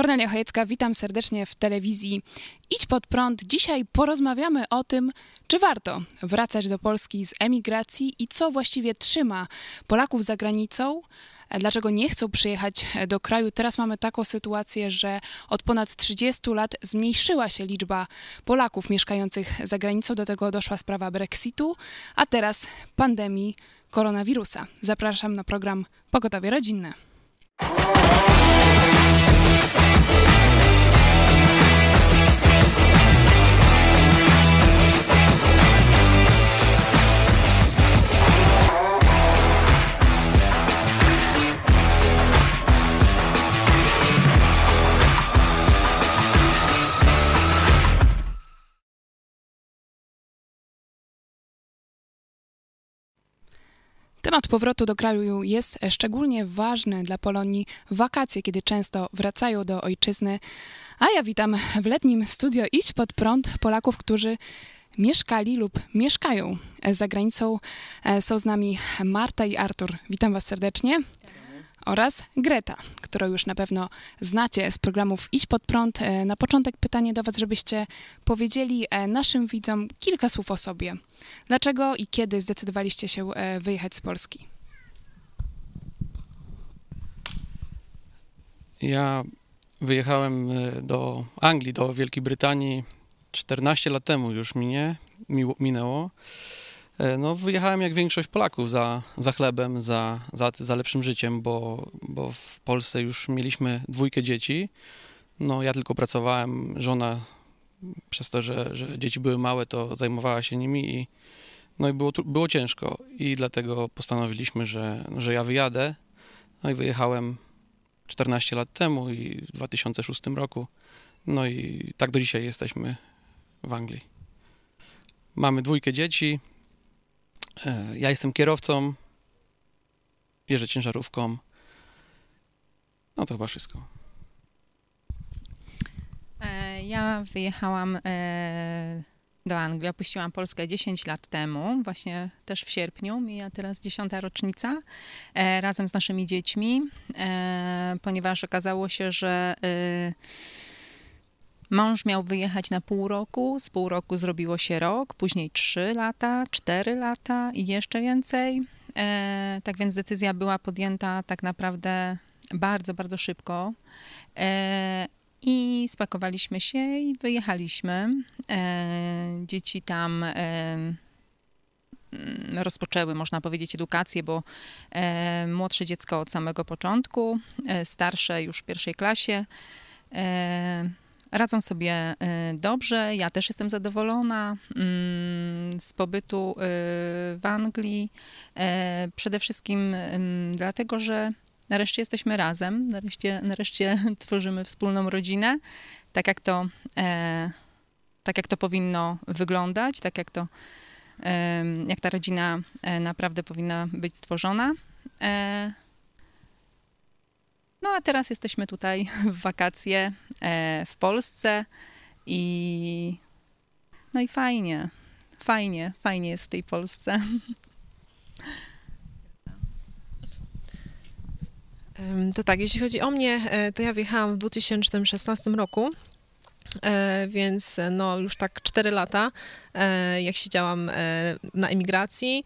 Kornelia Chojecka, witam serdecznie w telewizji Idź Pod Prąd. Dzisiaj porozmawiamy o tym, czy warto wracać do Polski z emigracji i co właściwie trzyma Polaków za granicą, dlaczego nie chcą przyjechać do kraju. Teraz mamy taką sytuację, że od ponad 30 lat zmniejszyła się liczba Polaków mieszkających za granicą. Do tego doszła sprawa Brexitu, a teraz pandemii koronawirusa. Zapraszam na program Pogotowie Rodzinne. Temat powrotu do kraju jest szczególnie ważny dla Polonii w wakacje, kiedy często wracają do ojczyzny. A ja witam w letnim studio Idź pod prąd Polaków, którzy mieszkali lub mieszkają za granicą. Są z nami Marta i Artur. Witam Was serdecznie oraz Greta, którą już na pewno znacie z programów Idź pod prąd. E, na początek pytanie do Was, żebyście powiedzieli e, naszym widzom kilka słów o sobie. Dlaczego i kiedy zdecydowaliście się e, wyjechać z Polski? Ja wyjechałem do Anglii, do Wielkiej Brytanii 14 lat temu już minie, minęło. E, no, wyjechałem jak większość Polaków za, za chlebem, za, za, za lepszym życiem, bo, bo w Polsce już mieliśmy dwójkę dzieci. No, ja tylko pracowałem, żona przez to, że, że dzieci były małe, to zajmowała się nimi i no i było, było ciężko i dlatego postanowiliśmy, że, że ja wyjadę. No i wyjechałem 14 lat temu i w 2006 roku. No i tak do dzisiaj jesteśmy w Anglii. Mamy dwójkę dzieci, ja jestem kierowcą, jeżdżę ciężarówką. No to chyba wszystko. E, ja wyjechałam e, do Anglii, opuściłam Polskę 10 lat temu, właśnie też w sierpniu, mija teraz dziesiąta rocznica, razem z naszymi dziećmi, ponieważ okazało się, że Mąż miał wyjechać na pół roku, z pół roku zrobiło się rok, później trzy lata, cztery lata i jeszcze więcej. E, tak więc decyzja była podjęta tak naprawdę bardzo, bardzo szybko. E, I spakowaliśmy się i wyjechaliśmy. E, dzieci tam e, mm, rozpoczęły, można powiedzieć, edukację, bo e, młodsze dziecko od samego początku, e, starsze już w pierwszej klasie radzą sobie y, dobrze. Ja też jestem zadowolona mm, z pobytu y, w Anglii. E, przede wszystkim dlatego, że nareszcie jesteśmy razem, nareszcie, nareszcie tworzymy wspólną rodzinę, tak jak to, e, tak jak to powinno wyglądać, tak jak to, jak ta rodzina e, naprawdę powinna być stworzona. No a teraz jesteśmy tutaj w wakacje e, w Polsce i no i fajnie, fajnie, fajnie jest w tej Polsce. To tak, jeśli chodzi o mnie, e, to ja wjechałam w 2016 roku, e, więc no już tak 4 lata, jak siedziałam na emigracji.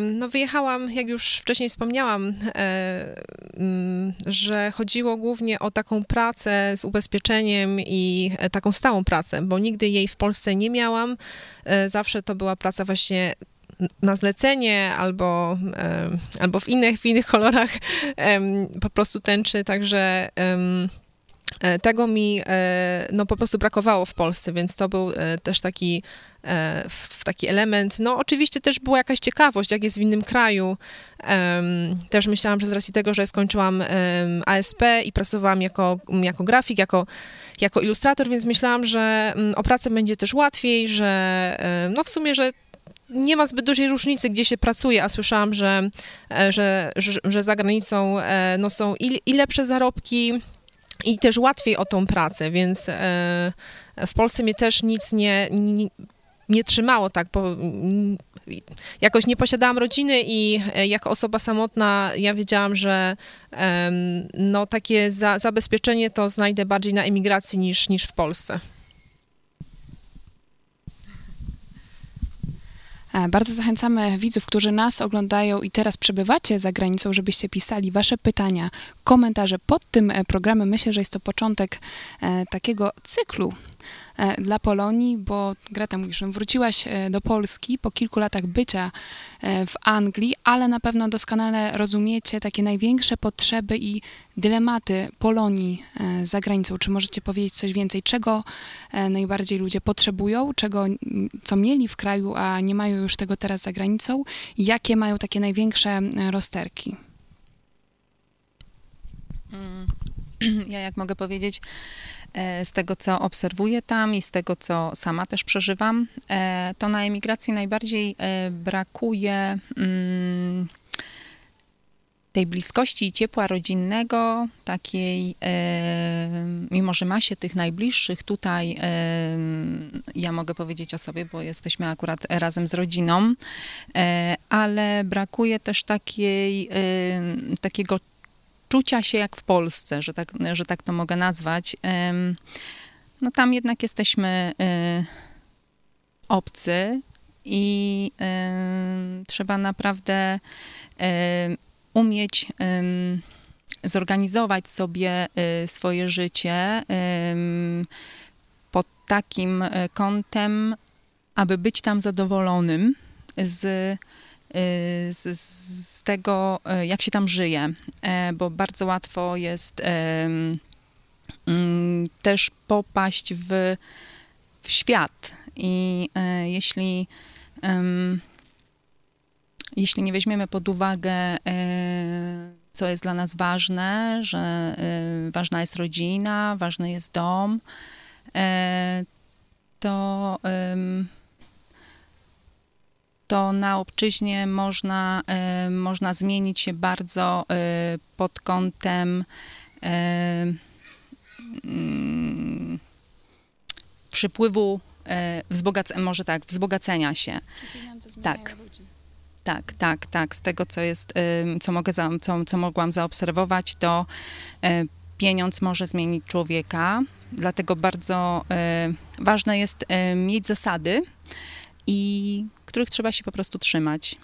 No, wyjechałam, jak już wcześniej wspomniałam, e, mm, że chodziło głównie o taką pracę z ubezpieczeniem i e, taką stałą pracę, bo nigdy jej w Polsce nie miałam. E, zawsze to była praca właśnie na zlecenie albo, albo w innych, w innych kolorach po prostu tęczy, także tego mi no, po prostu brakowało w Polsce, więc to był też taki E, taki element. No oczywiście też była jakaś ciekawość, jak jest w innym kraju. Też myślałam, że z racji tego, że skończyłam ASP i pracowałam jako, jako grafik, jako, jako ilustrator, więc myślałam, że mm, o pracę będzie też łatwiej, że no w sumie, że nie ma zbyt dużej różnicy, gdzie się pracuje, a słyszałam, że, e, że, że, że za granicą e, no, są i, i lepsze zarobki, i też łatwiej o tą pracę, więc w Polsce mnie też nic nie, nie, nie trzymało tak, bo mm, jakoś nie posiadałam rodziny i e, jako osoba samotna ja wiedziałam, że no takie za, zabezpieczenie to znajdę bardziej na emigracji niż, niż w Polsce. Bardzo zachęcamy widzów, którzy nas oglądają i teraz przebywacie za granicą, żebyście pisali wasze pytania, komentarze pod tym e, programem. Myślę, że jest to początek e, takiego cyklu e, dla Polonii, bo Greta mówisz, no, wróciłaś e, do Polski po kilku latach bycia e, w Anglii, ale na pewno doskonale rozumiecie takie największe potrzeby i dylematy Polonii e, za granicą. Czy możecie powiedzieć coś więcej? Czego e, najbardziej ludzie potrzebują? Czego, co mieli w kraju, a nie mają już tego teraz za granicą? Jakie mają takie największe e, rozterki? Mm. Ja, jak mogę powiedzieć, e, z tego, co obserwuję tam i z tego, co sama też przeżywam, e, to na emigracji najbardziej e, brakuje mm, tej bliskości i ciepła rodzinnego, takiej, mimo że ma się tych najbliższych tutaj, ja mogę powiedzieć o sobie, bo jesteśmy akurat razem z rodziną, ale brakuje też takiej, takiego czucia się jak w Polsce, że tak, że tak to mogę nazwać. No tam jednak jesteśmy e, obcy i trzeba naprawdę umieć zorganizować sobie e, swoje życie pod takim e, kątem, aby być tam zadowolonym z, z, z tego, e, jak się tam żyje, E, bo bardzo łatwo jest mm, też popaść w, w świat. I jeśli jeśli nie weźmiemy pod uwagę, co jest dla nas ważne, że ważna jest rodzina, ważny jest dom, to, to na obczyźnie można, e, można zmienić się bardzo e, pod kątem e, mm, przypływu, wzbogac- może tak, wzbogacenia się. Tak. Tak, tak, tak. Z tego, co jest, co mogę, za, co, co mogłam zaobserwować, to pieniądz może zmienić człowieka. Dlatego bardzo ważne jest mieć zasady, i których trzeba się po prostu trzymać.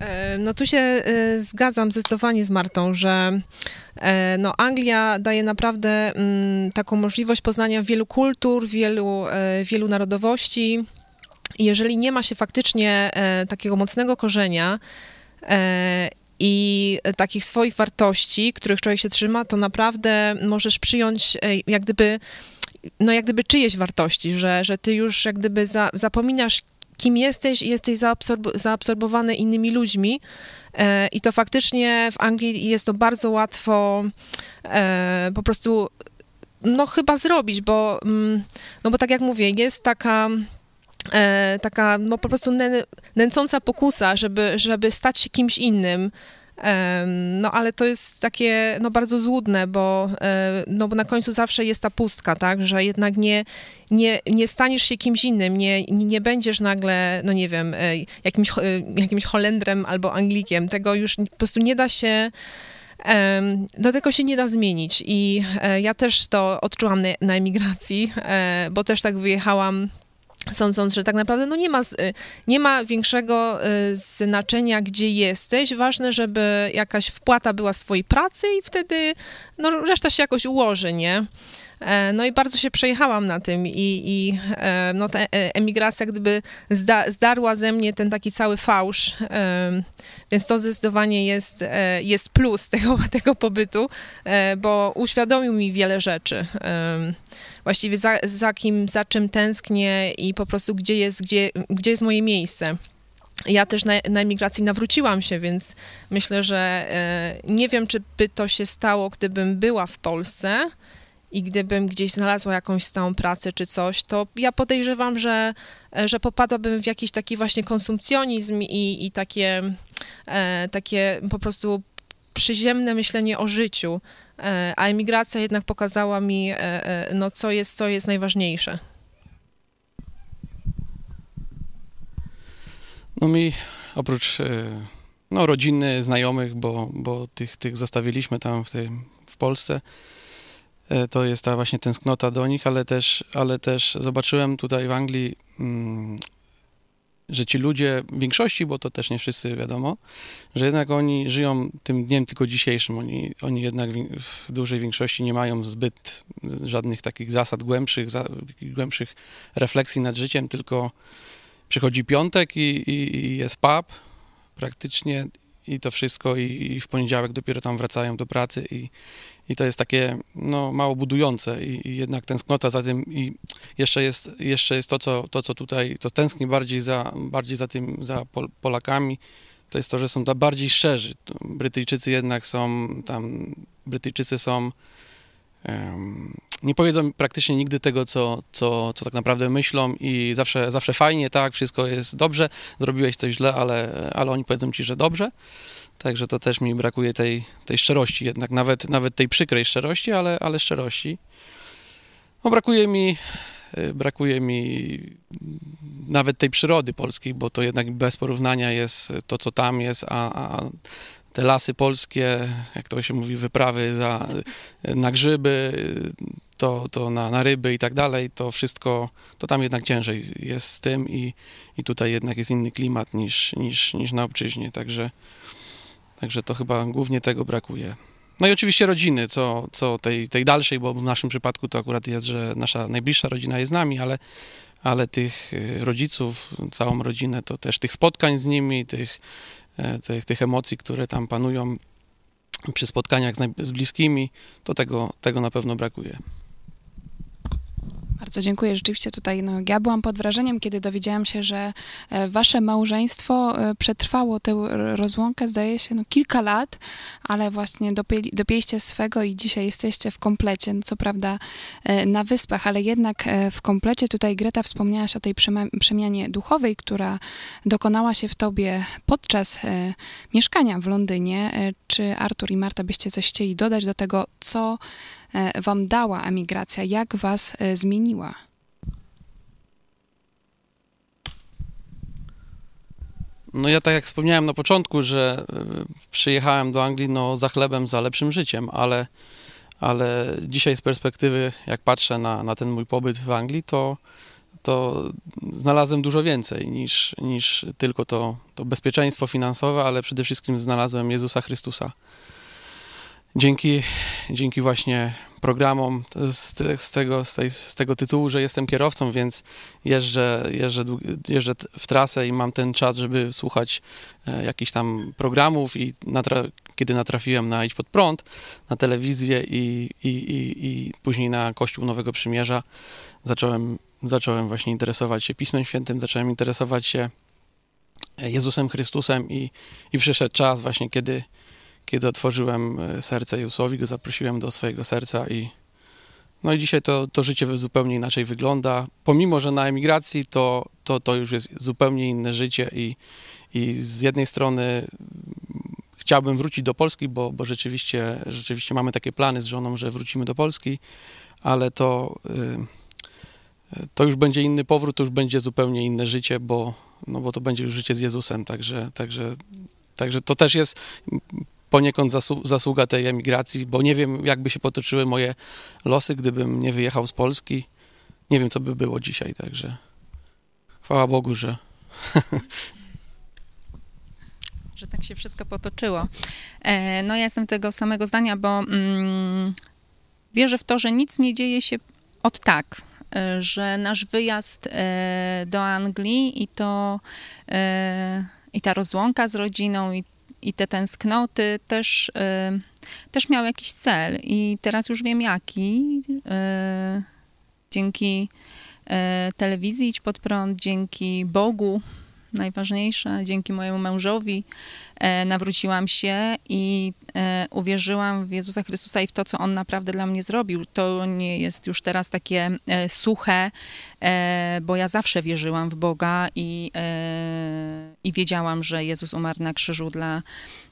E, No tu się e, zgadzam zdecydowanie z Martą, że e, no, Anglia daje naprawdę mm, taką możliwość poznania wielu kultur, wielu, wielu narodowości. Jeżeli nie ma się faktycznie takiego mocnego korzenia i takich swoich wartości, których człowiek się trzyma, to naprawdę możesz przyjąć e, jak gdyby, no jak gdyby czyjeś wartości, że, że ty już jak gdyby za, zapominasz, kim jesteś i jesteś zaabsorb zaabsorbowany innymi ludźmi. E, I to faktycznie w Anglii jest to bardzo łatwo e, po prostu, no chyba zrobić, bo, mm, no bo tak jak mówię, jest taka e, taka no po prostu nę, nęcąca pokusa, żeby, żeby stać się kimś innym. No ale to jest takie no, bardzo złudne, bo, e, no, bo na końcu zawsze jest ta pustka, tak, że jednak nie, nie, nie staniesz się kimś innym, nie, nie będziesz nagle, no nie wiem, e, jakimś, e, jakimś Holendrem albo Anglikiem, tego już po prostu nie da się, do tego się nie da zmienić. I ja też to odczułam na, na emigracji, bo też tak wyjechałam sądząc, że tak naprawdę no nie, ma, z- y, nie ma większego y, znaczenia, gdzie jesteś. Ważne, żeby jakaś wpłata była swojej pracy i wtedy no, reszta się jakoś ułoży, nie? E, No i bardzo się przejechałam na tym i, i e, no, ta e- emigracja gdyby zda, zdarła ze mnie ten taki cały fałsz, więc to zdecydowanie jest, jest plus tego, tego pobytu, bo uświadomił mi wiele rzeczy. Właściwie za, za kim, za czym tęsknię i po prostu gdzie jest, gdzie, gdzie jest moje miejsce. Ja też na, na emigracji nawróciłam się, więc myślę, że nie wiem, czy by to się stało, gdybym była w Polsce i gdybym gdzieś znalazła jakąś stałą pracę czy coś, to ja podejrzewam, że, e, że popadłabym w jakiś taki właśnie konsumpcjonizm i, i takie, e, takie po prostu przyziemne myślenie o życiu, a emigracja jednak pokazała mi, no, co jest, co jest najważniejsze. No mi oprócz no, rodziny, znajomych, bo, bo tych, tych zostawiliśmy tam w, tej, w Polsce, to jest ta właśnie tęsknota do nich, ale też, ale też zobaczyłem tutaj w Anglii mm, że ci ludzie, w większości, bo to też nie wszyscy wiadomo, że jednak oni żyją tym dniem tylko dzisiejszym. Oni, oni jednak w dużej większości nie mają zbyt żadnych takich zasad głębszych, za, głębszych refleksji nad życiem, tylko przychodzi piątek i, i, i jest pub praktycznie i to wszystko i, i, w poniedziałek dopiero tam wracają do pracy i, i to jest takie no, mało budujące i, i, jednak tęsknota za tym i jeszcze jest, jeszcze jest to, co, to, co tutaj, to tęskni bardziej za, bardziej za tym, za Pol Polakami, to jest to, że są bardziej szczerzy. Brytyjczycy jednak są tam, Brytyjczycy są nie powiedzą praktycznie nigdy tego, co, co, co tak naprawdę myślą i zawsze, zawsze fajnie, tak, wszystko jest dobrze, zrobiłeś coś źle, ale, ale oni powiedzą ci, że dobrze. Także to też mi brakuje tej, tej szczerości jednak, nawet, nawet tej przykrej szczerości, ale, ale szczerości. No, brakuje mi, y, brakuje mi nawet tej przyrody polskiej, bo to jednak bez porównania jest to, co tam jest, a, a te lasy polskie, jak to się mówi, wyprawy za, na grzyby, to, to na, na ryby i tak dalej, to wszystko, to tam jednak ciężej jest z tym i, i tutaj jednak jest inny klimat niż, niż, niż na obczyźnie, także, także to chyba głównie tego brakuje. No i oczywiście rodziny, co, co tej, tej dalszej, bo w naszym przypadku to akurat jest, że nasza najbliższa rodzina jest z nami, ale, ale tych rodziców, całą rodzinę, to też tych spotkań z nimi, tych E, tych, tych emocji, które tam panują przy spotkaniach z, z bliskimi, to tego, tego na pewno brakuje. Bardzo dziękuję. Rzeczywiście tutaj no, ja byłam pod wrażeniem, kiedy dowiedziałam się, że e, wasze małżeństwo e, przetrwało tę rozłąkę, zdaje się, no, kilka lat, ale właśnie dopięliście swego i dzisiaj jesteście w komplecie. No, co prawda e, na wyspach, ale jednak w komplecie. Tutaj Greta wspomniałaś o tej przemianie duchowej, która dokonała się w tobie podczas mieszkania w Londynie. Czy Artur i Marta byście coś chcieli dodać do tego, co wam dała emigracja? Jak was e, zmieniła? No ja tak jak wspomniałem na początku, że e, przyjechałem do Anglii no, za chlebem, za lepszym życiem, ale, ale dzisiaj z perspektywy, jak patrzę na, na ten mój pobyt w Anglii, to, to znalazłem dużo więcej niż, niż tylko to, to bezpieczeństwo finansowe, ale przede wszystkim znalazłem Jezusa Chrystusa dzięki, dzięki właśnie programom z, z, tego, z, tej, z tego tytułu, że jestem kierowcą, więc jeżdżę, jeżdżę, jeżdżę w trasę i mam ten czas, żeby słuchać e, jakichś tam programów i natra kiedy natrafiłem na Idź Pod Prąd, na telewizję i, i, i, i później na Kościół Nowego Przymierza, zacząłem, zacząłem właśnie interesować się Pismem Świętym, zacząłem interesować się Jezusem Chrystusem i, i przyszedł czas właśnie, kiedy kiedy otworzyłem e, serce Józłowi, go zaprosiłem do swojego serca i no i dzisiaj to, to życie zupełnie inaczej wygląda. Pomimo, że na emigracji to, to, to już jest zupełnie inne życie i, i z jednej strony chciałbym wrócić do Polski, bo, bo rzeczywiście, rzeczywiście mamy takie plany z żoną, że wrócimy do Polski, ale to, y, to już będzie inny powrót, to już będzie zupełnie inne życie, bo, no bo to będzie już życie z Jezusem, także, także, także to też jest poniekąd zasługa tej emigracji, bo nie wiem, jakby się potoczyły moje losy, gdybym nie wyjechał z Polski. Nie wiem, co by było dzisiaj, także chwała Bogu, że... że tak się wszystko potoczyło. E, no ja jestem tego samego zdania, bo mm, wierzę w to, że nic nie dzieje się od tak, e, że nasz wyjazd e, do Anglii i to i ta rozłąka z rodziną i i te tęsknoty też, y, też miał jakiś cel i teraz już wiem jaki. Y, dzięki y, telewizji Idź Pod Prąd, dzięki Bogu, najważniejsze. Dzięki mojemu mężowi e, nawróciłam się i e, uwierzyłam w Jezusa Chrystusa i w to, co On naprawdę dla mnie zrobił. To nie jest już teraz takie e, suche, e, bo ja zawsze wierzyłam w Boga i, e, i wiedziałam, że Jezus umarł na krzyżu dla,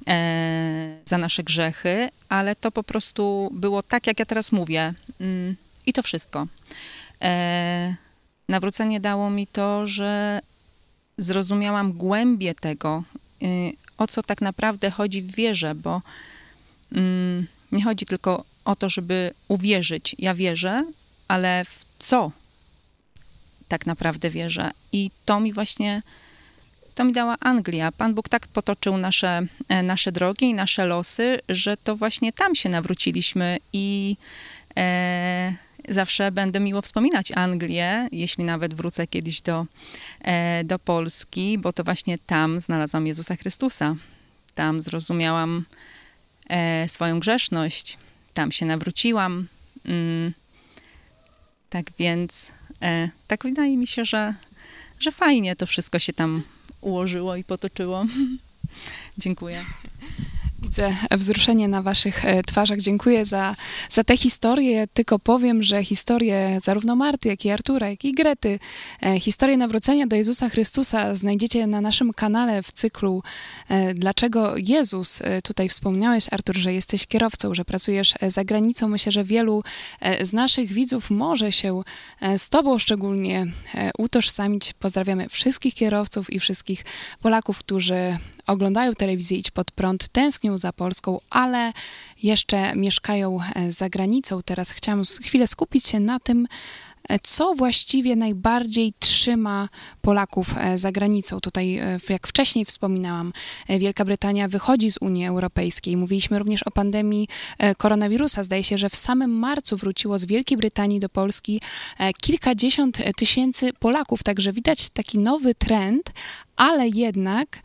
e, za nasze grzechy, ale to po prostu było tak, jak ja teraz mówię. Mm, I to wszystko. Nawrócenie dało mi to, że zrozumiałam głębię tego, y, o co tak naprawdę chodzi w wierze, bo mm, nie chodzi tylko o to, żeby uwierzyć. Ja wierzę, ale w co tak naprawdę wierzę. I to mi właśnie, to mi dała Anglia. Pan Bóg tak potoczył nasze, e, nasze drogi i nasze losy, że to właśnie tam się nawróciliśmy i e, zawsze będę miło wspominać Anglię, jeśli nawet wrócę kiedyś do, e, do Polski, bo to właśnie tam znalazłam Jezusa Chrystusa. Tam zrozumiałam e, swoją grzeszność, tam się nawróciłam. Mm, tak więc, e, tak wydaje mi się, że, że fajnie to wszystko się tam ułożyło i potoczyło. Dziękuję. Widzę wzruszenie na waszych e, twarzach. Dziękuję za, za tę historię. Tylko powiem, że historię zarówno Marty, jak i Artura, jak i Grety, e, historię nawrócenia do Jezusa Chrystusa znajdziecie na naszym kanale w cyklu e, Dlaczego Jezus? Tutaj wspomniałeś, Artur, że jesteś kierowcą, że pracujesz za granicą. Myślę, że wielu z naszych widzów może się z tobą szczególnie utożsamić. Pozdrawiamy wszystkich kierowców i wszystkich Polaków, którzy oglądają telewizję Idź Pod Prąd, tęsknią za Polską, ale jeszcze mieszkają e, za granicą. Teraz chciałam chwilę skupić się na tym, co właściwie najbardziej trzyma Polaków e, za granicą. Tutaj, jak wcześniej wspominałam, Wielka Brytania wychodzi z Unii Europejskiej. Mówiliśmy również o pandemii koronawirusa. Zdaje się, że w samym marcu wróciło z Wielkiej Brytanii do Polski kilkadziesiąt tysięcy Polaków, także widać taki nowy trend, ale jednak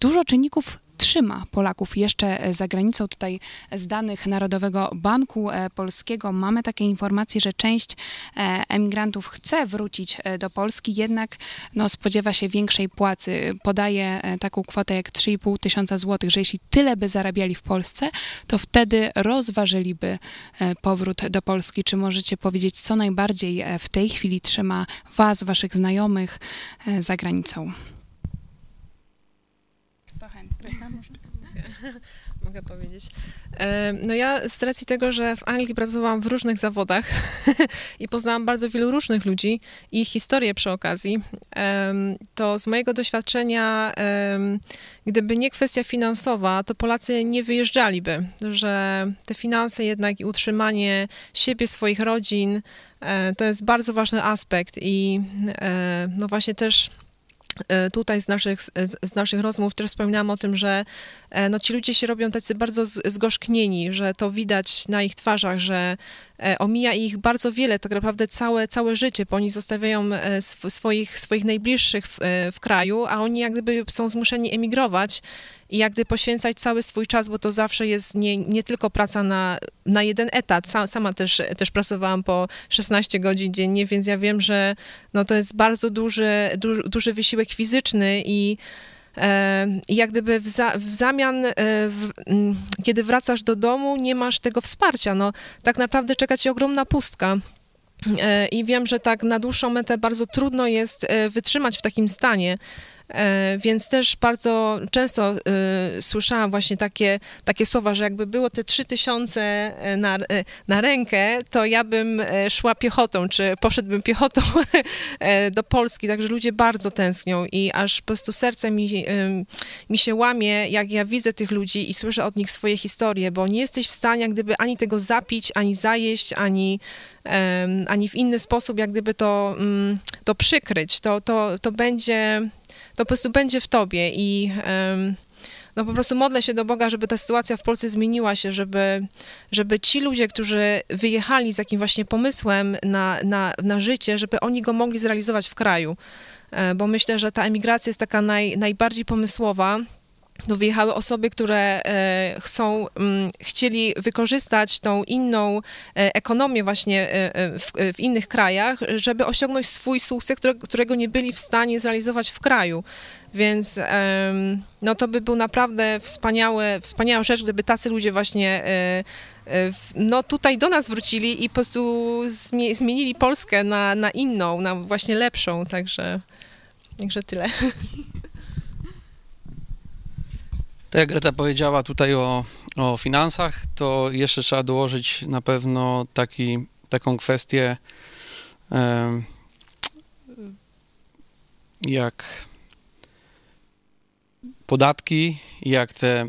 dużo czynników trzyma Polaków jeszcze za granicą. Tutaj z danych Narodowego Banku e, Polskiego mamy takie informacje, że część e, emigrantów chce wrócić e, do Polski, jednak no, spodziewa się większej płacy. Podaje taką kwotę jak 3,5 tysiąca złotych, że jeśli tyle by zarabiali w Polsce, to wtedy rozważyliby powrót do Polski. Czy możecie powiedzieć, co najbardziej w tej chwili trzyma Was, Waszych znajomych za granicą? Mogę powiedzieć. No ja z racji tego, że w Anglii pracowałam w różnych zawodach i poznałam bardzo wielu różnych ludzi i ich historię przy okazji, to z mojego doświadczenia, gdyby nie kwestia finansowa, to Polacy nie wyjeżdżaliby, że te finanse jednak i utrzymanie siebie, swoich rodzin, e, to jest bardzo ważny aspekt i e, no właśnie też E, tutaj z naszych, z naszych rozmów też wspominałam o tym, że e, no, ci ludzie się robią tacy bardzo zgorzknieni, że to widać na ich twarzach, że e, omija ich bardzo wiele, tak naprawdę całe, całe życie, bo oni zostawiają swoich, swoich najbliższych w, w kraju, a oni jak gdyby są zmuszeni emigrować i jak poświęcać cały swój czas, bo to zawsze jest nie, nie tylko praca na, na jeden etat. sama też, też pracowałam po 16 godzin dziennie, więc ja wiem, że no to jest bardzo duży, duży, duży wysiłek fizyczny i e, i jak gdyby w, za, w zamian, e, w, kiedy wracasz do domu, nie masz tego wsparcia. No, tak naprawdę czeka ci ogromna pustka. E, I wiem, że tak na dłuższą metę bardzo trudno jest wytrzymać w takim stanie. E, więc też bardzo często y, słyszałam właśnie takie, takie słowa, że jakby było te trzy tysiące na, na rękę, to ja bym szła piechotą, czy poszedłbym piechotą do Polski, także ludzie bardzo tęsknią i aż po prostu serce mi, mi się łamie, jak ja widzę tych ludzi i słyszę od nich swoje historie, bo nie jesteś w stanie jak gdyby ani tego zapić, ani zajeść, ani ani w inny sposób jak gdyby to, mm, to przykryć, to, to, to będzie to po prostu będzie w tobie i no po prostu modlę się do Boga, żeby ta sytuacja w Polsce zmieniła się, żeby, żeby ci ludzie, którzy wyjechali z takim właśnie pomysłem na, na, na życie, żeby oni go mogli zrealizować w kraju. E, bo myślę, że ta emigracja jest taka naj, najbardziej pomysłowa, no wyjechały osoby, które e, chcą, m, chcieli wykorzystać tą inną e, ekonomię właśnie e, w, w innych krajach, żeby osiągnąć swój sukces, które, którego nie byli w stanie zrealizować w kraju. Więc no to by był naprawdę wspaniałe, wspaniała rzecz, gdyby tacy ludzie właśnie no tutaj do nas wrócili i po prostu zmie- zmienili Polskę na, na inną, na właśnie lepszą, także, także tyle. Tak jak Greta powiedziała tutaj o, o finansach, to jeszcze trzeba dołożyć na pewno taki, taką kwestię jak podatki, jak te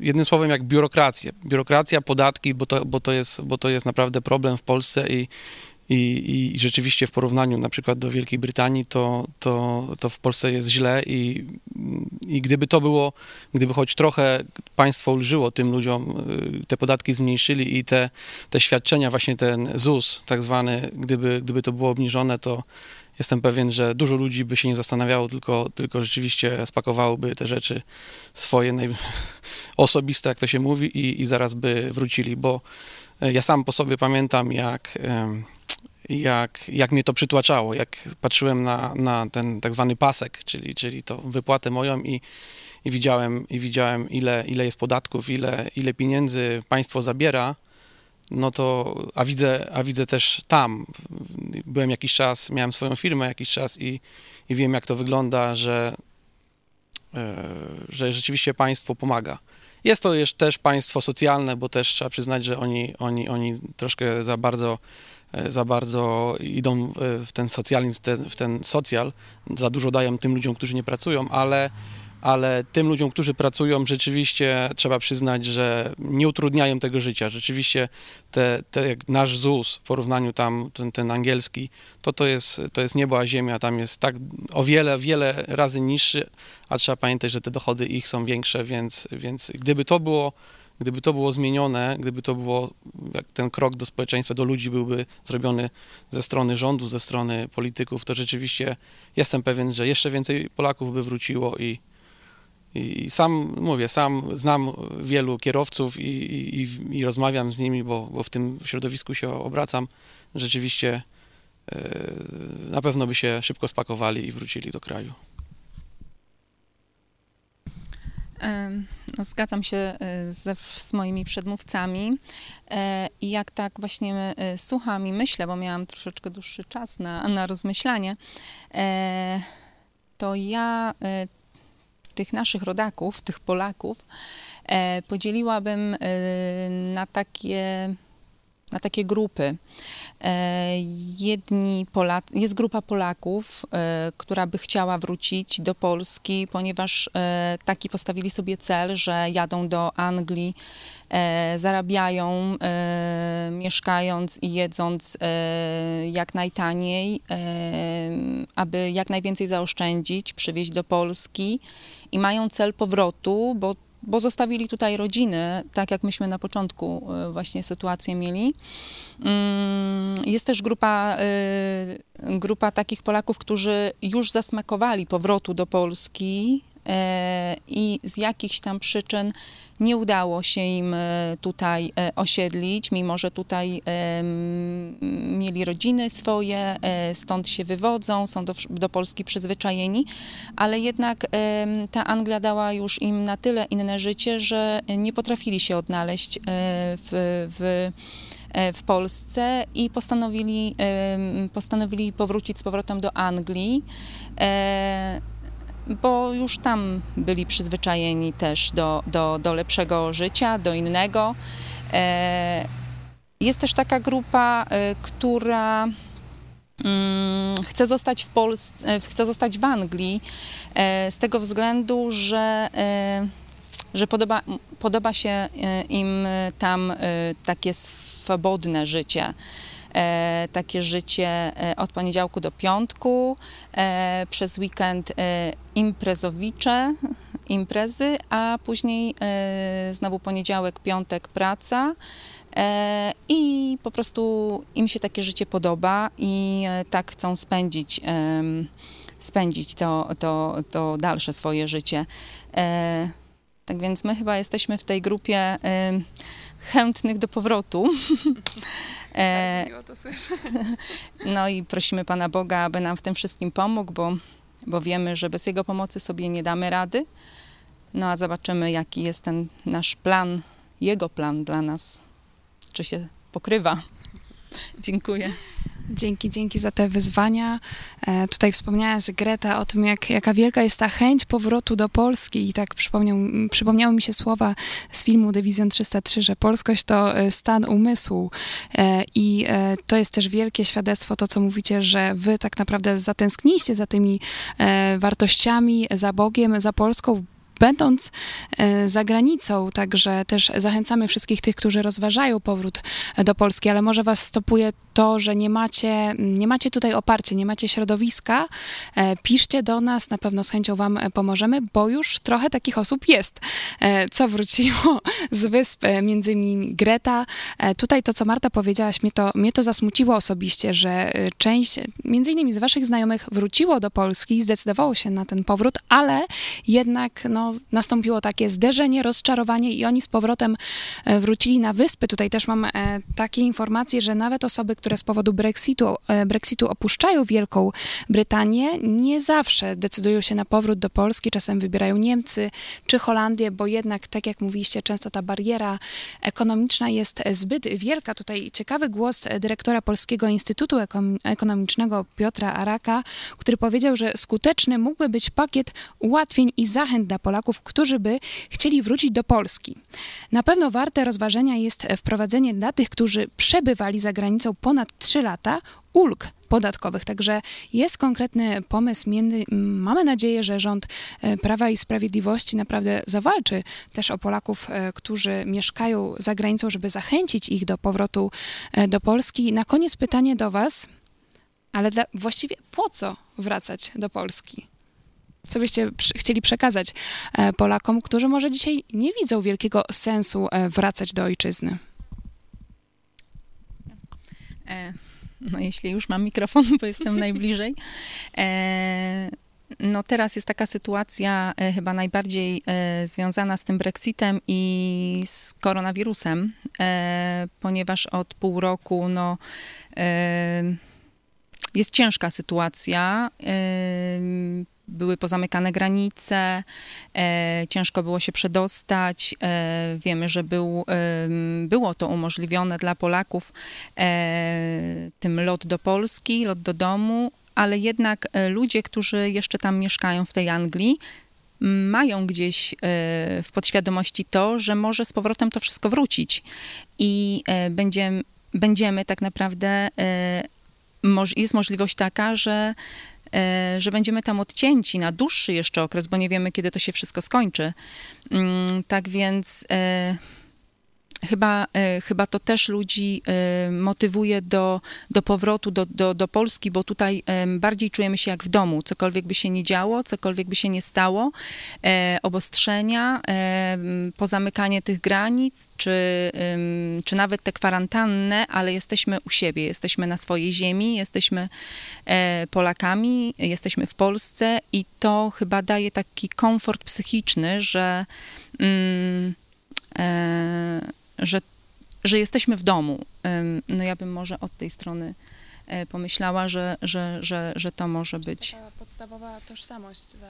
jednym słowem jak biurokrację. Biurokracja, podatki, bo to, bo to, jest, bo to jest naprawdę problem w Polsce i, i, i rzeczywiście w porównaniu na przykład do Wielkiej Brytanii, to, to, to w Polsce jest źle i, i gdyby to było, gdyby choć trochę państwo ulżyło tym ludziom, y, te podatki zmniejszyli i te, te świadczenia, właśnie ten ZUS tak zwany, gdyby, gdyby to było obniżone, to jestem pewien, że dużo ludzi by się nie zastanawiało, tylko, tylko rzeczywiście spakowałoby te rzeczy swoje naj... osobiste, jak to się mówi, i, i zaraz by wrócili, bo e, ja sam po sobie pamiętam, jak, jak, jak mnie to przytłaczało, jak patrzyłem na, na ten tak zwany pasek, czyli, czyli to wypłatę moją i, i widziałem, i widziałem ile, ile jest podatków, ile, ile pieniędzy państwo zabiera, no to, a widzę, a widzę też tam, byłem jakiś czas, miałem swoją firmę jakiś czas i, i wiem, jak to wygląda, że, e, że rzeczywiście państwo pomaga. Jest to też państwo socjalne, bo też trzeba przyznać, że oni, oni, oni troszkę za bardzo, za bardzo idą e, w ten socjalizm, w ten, w ten socjal, za dużo dają tym ludziom, którzy nie pracują, ale, ale tym ludziom, którzy pracują, rzeczywiście trzeba przyznać, że nie utrudniają tego życia. Rzeczywiście te, te jak nasz ZUS w porównaniu tam, ten, ten angielski, to to jest, to jest niebo a ziemia, tam jest tak o wiele, wiele razy niższy, a trzeba pamiętać, że te dochody ich są większe, więc, więc gdyby to było Gdyby to było zmienione, gdyby to było, ten krok do społeczeństwa, do ludzi byłby zrobiony ze strony rządu, ze strony polityków, to rzeczywiście jestem pewien, że jeszcze więcej Polaków by wróciło i, i sam mówię, sam znam wielu kierowców i, i, i- i rozmawiam z nimi, bo, bo w tym środowisku się obracam. Rzeczywiście e, na pewno by się szybko spakowali i wrócili do kraju. No, zgadzam się e, ze, z moimi przedmówcami. E, i jak tak właśnie e, słucham i myślę, bo miałam troszeczkę dłuższy czas na, na rozmyślanie, to ja tych naszych rodaków, tych Polaków podzieliłabym na takie, na takie grupy. E, Jedni jest grupa Polaków, e, która by chciała wrócić do Polski, ponieważ e, taki postawili sobie cel, że jadą do Anglii, zarabiają, mieszkając i jedząc jak najtaniej, aby jak najwięcej zaoszczędzić, przywieźć do Polski i mają cel powrotu, bo bo zostawili tutaj rodziny, tak jak myśmy na początku e, właśnie sytuację mieli. Mm, Jest też grupa, y, grupa takich Polaków, którzy już zasmakowali powrotu do Polski e, i z jakichś tam przyczyn nie udało się im e, tutaj e, osiedlić, mimo że tutaj mieli rodziny swoje, e, stąd się wywodzą, są do, do Polski przyzwyczajeni, ale jednak ta Anglia dała już im na tyle inne życie, że nie potrafili się odnaleźć e, w, w e, w Polsce i postanowili, postanowili powrócić z powrotem do Anglii, e, bo już tam byli przyzwyczajeni też do, do, do lepszego życia, do innego. E, Jest też taka grupa, e, która mm, chce zostać w Polsce, e, chce zostać w Anglii z tego względu, że że podoba, podoba się im tam takie swobodne życie. E, takie życie e, od poniedziałku do piątku, e, przez weekend imprezowicze, imprezy, a później znowu poniedziałek, piątek praca. I po prostu im się takie życie podoba i tak chcą spędzić spędzić to, to, to dalsze swoje życie. Tak więc my chyba jesteśmy w tej grupie chętnych do powrotu. E, miło to słyszę. No i prosimy Pana Boga, aby nam w tym wszystkim pomógł, bo, bo wiemy, że bez Jego pomocy sobie nie damy rady. No a zobaczymy, jaki jest ten nasz plan, Jego plan dla nas, czy się pokrywa. Dziękuję. Dzięki, dzięki za te wyzwania. E, tutaj wspomniałaś, Greta, o tym, jak, jaka wielka jest ta chęć powrotu do Polski i tak przypomniał, przypomniały mi się słowa z filmu Dywizjon 303, że polskość to e, stan umysłu. E, i e, to jest też wielkie świadectwo, to co mówicie, że wy tak naprawdę zatęskniliście za tymi e, wartościami, za Bogiem, za Polską, będąc e, za granicą, także też zachęcamy wszystkich tych, którzy rozważają powrót do Polski, ale może was stopuje to, że nie macie, nie macie tutaj oparcia, nie macie środowiska, e, piszcie do nas, na pewno z chęcią wam e, pomożemy, bo już trochę takich osób jest, e, co wróciło z wysp, między innymi Greta. Tutaj to, co Marta powiedziałaś, mnie to, mnie to zasmuciło osobiście, że część, między innymi z waszych znajomych wróciło do Polski, zdecydowało się na ten powrót, ale jednak no, nastąpiło takie zderzenie, rozczarowanie i oni z powrotem wrócili na wyspy. Tutaj też mam takie informacje, że nawet osoby, które które z powodu Brexitu, e, Brexitu opuszczają Wielką Brytanię, nie zawsze decydują się na powrót do Polski. Czasem wybierają Niemcy czy Holandię, bo jednak, tak jak mówiliście, często ta bariera ekonomiczna jest zbyt wielka. Tutaj ciekawy głos dyrektora Polskiego Instytutu Ekonomicznego Piotra Araka, który powiedział, że skuteczny mógłby być pakiet ułatwień i zachęt dla Polaków, którzy by chcieli wrócić do Polski. Na pewno warte rozważenia jest wprowadzenie dla tych, którzy przebywali za granicą ponad ponad 3 lata ulg podatkowych. Także jest konkretny pomysł. Mamy nadzieję, że rząd e, Prawa i Sprawiedliwości naprawdę zawalczy też o Polaków, e, którzy mieszkają za granicą, żeby zachęcić ich do powrotu e, do Polski. Na koniec pytanie do Was, ale dla, właściwie po co wracać do Polski? Co byście chcieli przekazać Polakom, którzy może dzisiaj nie widzą wielkiego sensu wracać do ojczyzny? E, no jeśli już mam mikrofon, bo jestem najbliżej. E, no teraz jest taka sytuacja e, chyba najbardziej związana z tym Brexitem i z koronawirusem, ponieważ od pół roku no, jest ciężka sytuacja były pozamykane granice, e, ciężko było się przedostać. E, wiemy, że był, e, było to umożliwione dla Polaków, e, tym lot do Polski, lot do domu, ale jednak e, ludzie, którzy jeszcze tam mieszkają w tej Anglii, mają gdzieś e, w podświadomości to, że może z powrotem to wszystko wrócić i będziemy, będziemy tak naprawdę, jest możliwość taka, że że będziemy tam odcięci na dłuższy jeszcze okres, bo nie wiemy, kiedy to się wszystko skończy. Mm, tak więc e, Chyba, e, chyba to też ludzi e, motywuje do, do powrotu do, do, do Polski, bo tutaj e, bardziej czujemy się jak w domu. Cokolwiek by się nie działo, cokolwiek by się nie stało, obostrzenia, pozamykanie tych granic, czy, czy nawet te kwarantanny, ale jesteśmy u siebie, jesteśmy na swojej ziemi, jesteśmy Polakami, jesteśmy w Polsce i to chyba daje taki komfort psychiczny, że. Mm, że, że jesteśmy w domu. No ja bym może od tej strony e, pomyślała, że, że, że, że to może być. Taka podstawowa tożsamość, ta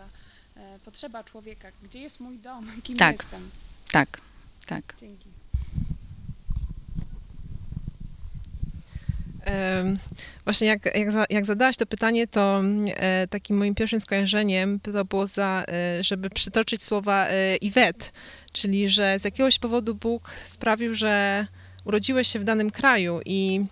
e, potrzeba człowieka. Gdzie jest mój dom? Kim tak, jestem? Tak, tak. Dzięki. Właśnie jak, jak, jak zadałaś to pytanie, to e, takim moim pierwszym skojarzeniem to było za, e, żeby przytoczyć słowa e, Iwet, czyli że z jakiegoś powodu Bóg sprawił, że urodziłeś się w danym kraju i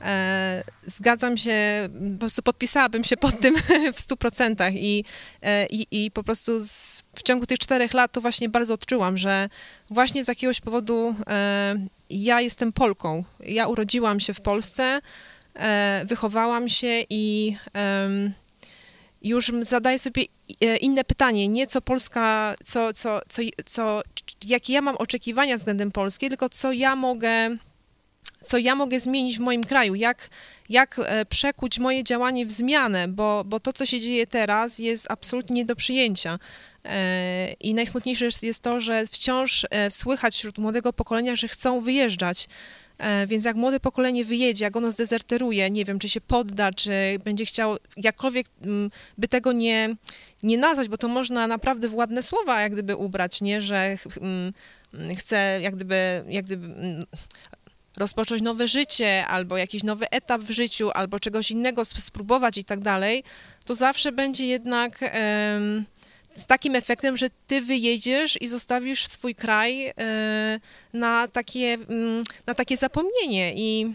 E, zgadzam się, po prostu podpisałabym się pod tym w stu procentach i, e, i, i po prostu z, w ciągu tych czterech lat to właśnie bardzo odczułam, że właśnie z jakiegoś powodu e, ja jestem Polką. Ja urodziłam się w Polsce, e, wychowałam się i już zadaję sobie inne pytanie, nie co Polska, co, co, co, co, jakie ja mam oczekiwania względem Polski, tylko co ja mogę co ja mogę zmienić w moim kraju, jak, jak e, przekuć moje działanie w zmianę, bo, bo to, co się dzieje teraz, jest absolutnie nie do przyjęcia. E, I najsmutniejsze jest to, że wciąż e, słychać wśród młodego pokolenia, że chcą wyjeżdżać. Więc jak młode pokolenie wyjedzie, jak ono zdezerteruje, nie wiem, czy się podda, czy będzie chciał jakkolwiek mm, by tego nie, nie nazwać, bo to można naprawdę w ładne słowa jak gdyby ubrać, nie, że mm, chce jak gdyby, jak gdyby mm, rozpocząć nowe życie, albo jakiś nowy etap w życiu, albo czegoś innego spróbować i tak dalej, to zawsze będzie jednak z takim efektem, że ty wyjedziesz i zostawisz swój kraj e, na, takie, um, na takie zapomnienie i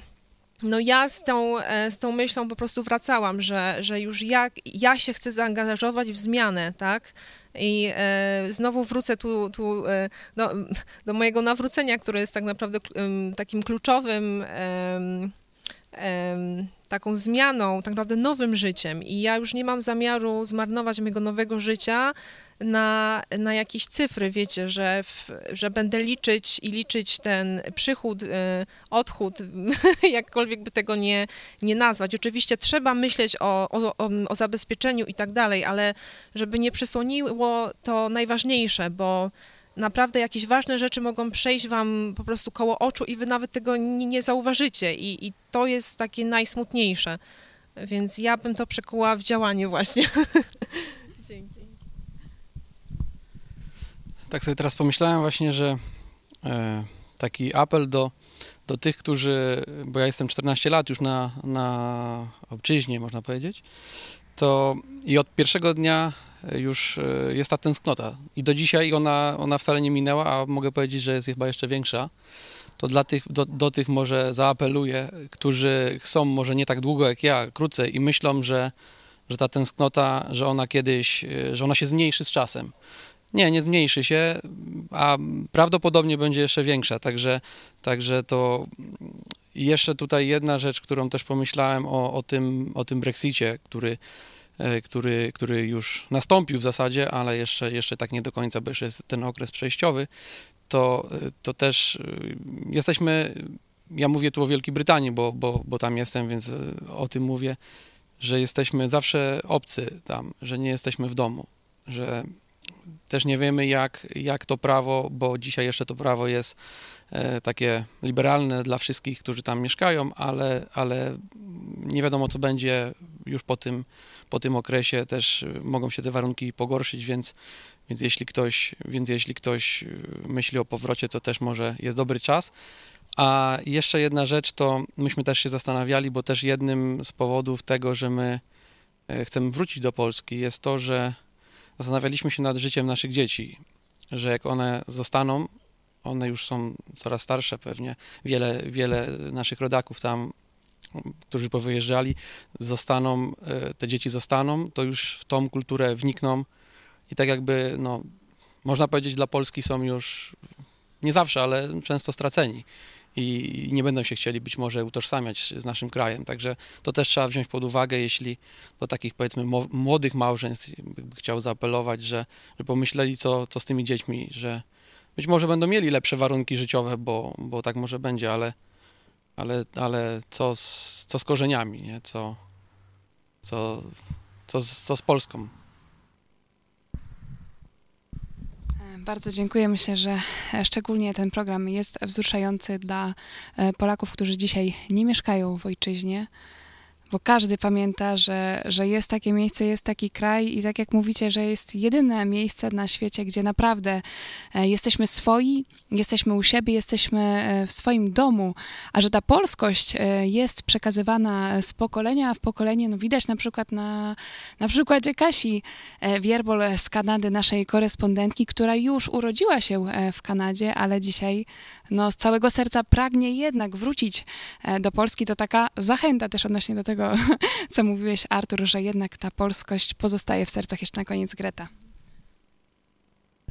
no ja z tą, e, z tą myślą po prostu wracałam, że, że już ja, ja się chcę zaangażować w zmianę, tak? I e, znowu wrócę tu, tu e, do, do, mojego nawrócenia, które jest tak naprawdę takim kluczowym taką zmianą, tak naprawdę nowym życiem. I ja już nie mam zamiaru zmarnować mojego nowego życia na, na jakieś cyfry, wiecie, że, w, że będę liczyć i liczyć ten przychód, y, odchód, jakkolwiek by tego nie, nie nazwać. Oczywiście trzeba myśleć o, o, o zabezpieczeniu i tak dalej, ale żeby nie przysłoniło to najważniejsze, bo naprawdę jakieś ważne rzeczy mogą przejść wam po prostu koło oczu i wy nawet tego nie, nie zauważycie i, i to jest takie najsmutniejsze. Więc ja bym to przekuła w działanie właśnie. Dzięki. Tak sobie teraz pomyślałem właśnie, że e, taki apel do, do tych, którzy, bo ja jestem 14 lat już na, na obczyźnie, można powiedzieć, to i od pierwszego dnia już e, jest ta tęsknota. I do dzisiaj ona, ona wcale nie minęła, a mogę powiedzieć, że jest chyba jeszcze większa. To dla tych, do, do tych może zaapeluję, którzy chcą może nie tak długo jak ja, krócej i myślą, że, że ta tęsknota, że ona kiedyś, e, że ona się zmniejszy z czasem. Nie, nie zmniejszy się, a prawdopodobnie będzie jeszcze większa. Także, także to jeszcze tutaj jedna rzecz, którą też pomyślałem o, o, tym, o tym Brexicie, który, który, który już nastąpił w zasadzie, ale jeszcze, jeszcze tak nie do końca, bo jeszcze jest ten okres przejściowy, to, to też e, jesteśmy, ja mówię tu o Wielkiej Brytanii, bo, bo, bo tam jestem, więc e, o tym mówię, że jesteśmy zawsze obcy tam, że nie jesteśmy w domu, że też nie wiemy, jak, jak to prawo, bo dzisiaj jeszcze to prawo jest e, takie liberalne dla wszystkich, którzy tam mieszkają, ale, ale nie wiadomo, co będzie już po tym, po tym okresie. Też mogą się te warunki pogorszyć, więc, więc, jeśli ktoś, więc jeśli ktoś myśli o powrocie, to też może jest dobry czas. A jeszcze jedna rzecz, to myśmy też się zastanawiali, bo też jednym z powodów tego, że my e, chcemy wrócić do Polski, jest to, że zastanawialiśmy się nad życiem naszych dzieci, że jak one zostaną, one już są coraz starsze pewnie, wiele, wiele naszych rodaków tam, którzy powyjeżdżali, zostaną, e, te dzieci zostaną, to już w tą kulturę wnikną i tak jakby, no, można powiedzieć, dla Polski są już nie zawsze, ale często straceni i nie będą się chcieli być może utożsamiać z naszym krajem. Także to też trzeba wziąć pod uwagę, jeśli do takich powiedzmy młodych małżeństw by chciał zaapelować, że, że pomyśleli, co, co z tymi dziećmi, że być może będą mieli lepsze warunki życiowe, bo, bo tak może będzie, ale, ale, ale co, z, co z korzeniami, nie? Co, co, co, z, co z Polską? Bardzo dziękuję. Myślę, że szczególnie ten program jest wzruszający dla e, Polaków, którzy dzisiaj nie mieszkają w ojczyźnie bo każdy pamięta, że, że jest takie miejsce, jest taki kraj i tak jak mówicie, że jest jedyne miejsce na świecie, gdzie naprawdę e, jesteśmy swoi, jesteśmy u siebie, jesteśmy e, w swoim domu, a że ta polskość e, jest przekazywana z pokolenia w pokolenie, no widać na przykład na, na przykładzie Kasi Wierbol z Kanady, naszej korespondentki, która już urodziła się w Kanadzie, ale dzisiaj no, z całego serca pragnie jednak wrócić do Polski. To taka zachęta też odnośnie do tego, tego, co mówiłeś, Artur, że jednak ta polskość pozostaje w sercach jeszcze na koniec Greta.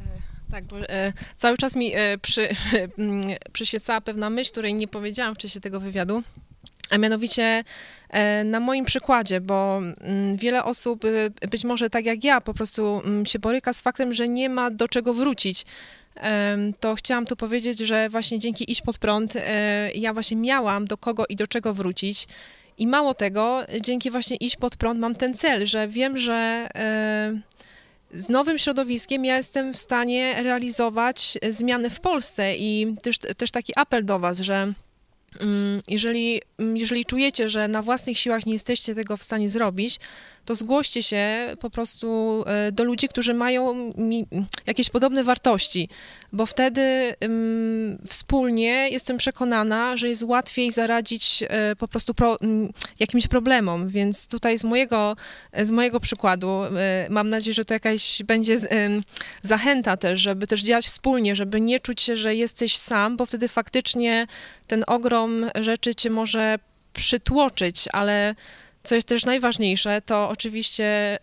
E, tak, bo e, cały czas mi e, przy, przyświecała pewna myśl, której nie powiedziałam w czasie tego wywiadu. a mianowicie e, na moim przykładzie, bo mm, wiele osób, y, być może tak jak ja, po prostu mm, się boryka z faktem, że nie ma do czego wrócić. To chciałam tu powiedzieć, że właśnie dzięki Iść Pod Prąd e, ja właśnie miałam do kogo i do czego wrócić. I mało tego, dzięki właśnie Iść Pod Prąd mam ten cel, że wiem, że e, z nowym środowiskiem ja jestem w stanie realizować zmiany w Polsce. I też, też taki apel do Was, że mm, jeżeli, mm, jeżeli czujecie, że na własnych siłach nie jesteście tego w stanie zrobić, to zgłoście się po prostu e, do ludzi, którzy mają jakieś podobne wartości, bo wtedy ym, wspólnie jestem przekonana, że jest łatwiej zaradzić e, po prostu pro, m, jakimś problemom, więc tutaj z mojego, z mojego przykładu e, mam nadzieję, że to jakaś będzie zachęta też, żeby też działać wspólnie, żeby nie czuć się, że jesteś sam, bo wtedy faktycznie ten ogrom rzeczy cię może przytłoczyć, ale co jest też najważniejsze, to oczywiście,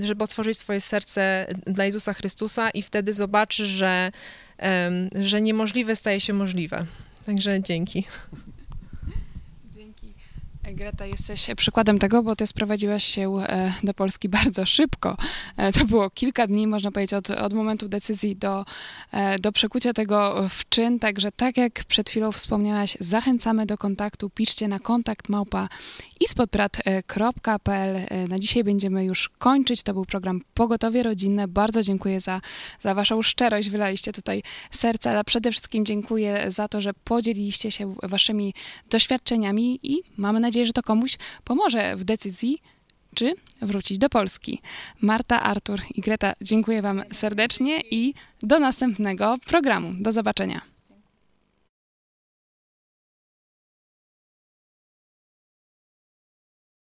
żeby otworzyć swoje serce dla Jezusa Chrystusa i wtedy zobaczysz, że, że niemożliwe staje się możliwe. Także dzięki. Dzięki. Greta, jesteś przykładem tego, bo ty sprowadziłaś się e, do Polski bardzo szybko. E, To było kilka dni, można powiedzieć, od, od momentu decyzji do, e, do przekucia tego w czyn. Także tak jak przed chwilą wspomniałaś, zachęcamy do kontaktu. Piszcie na kontakt małpa ispodprat.pl. E, Na dzisiaj będziemy już kończyć. To był program Pogotowie Rodzinne. Bardzo dziękuję za, za waszą szczerość. Wylaliście tutaj serce, ale przede wszystkim dziękuję za to, że podzieliliście się waszymi doświadczeniami i mamy nadzieję, że to komuś pomoże w decyzji, czy wrócić do Polski. Marta, Artur i Greta, dziękuję Wam serdecznie i do następnego programu. Do zobaczenia.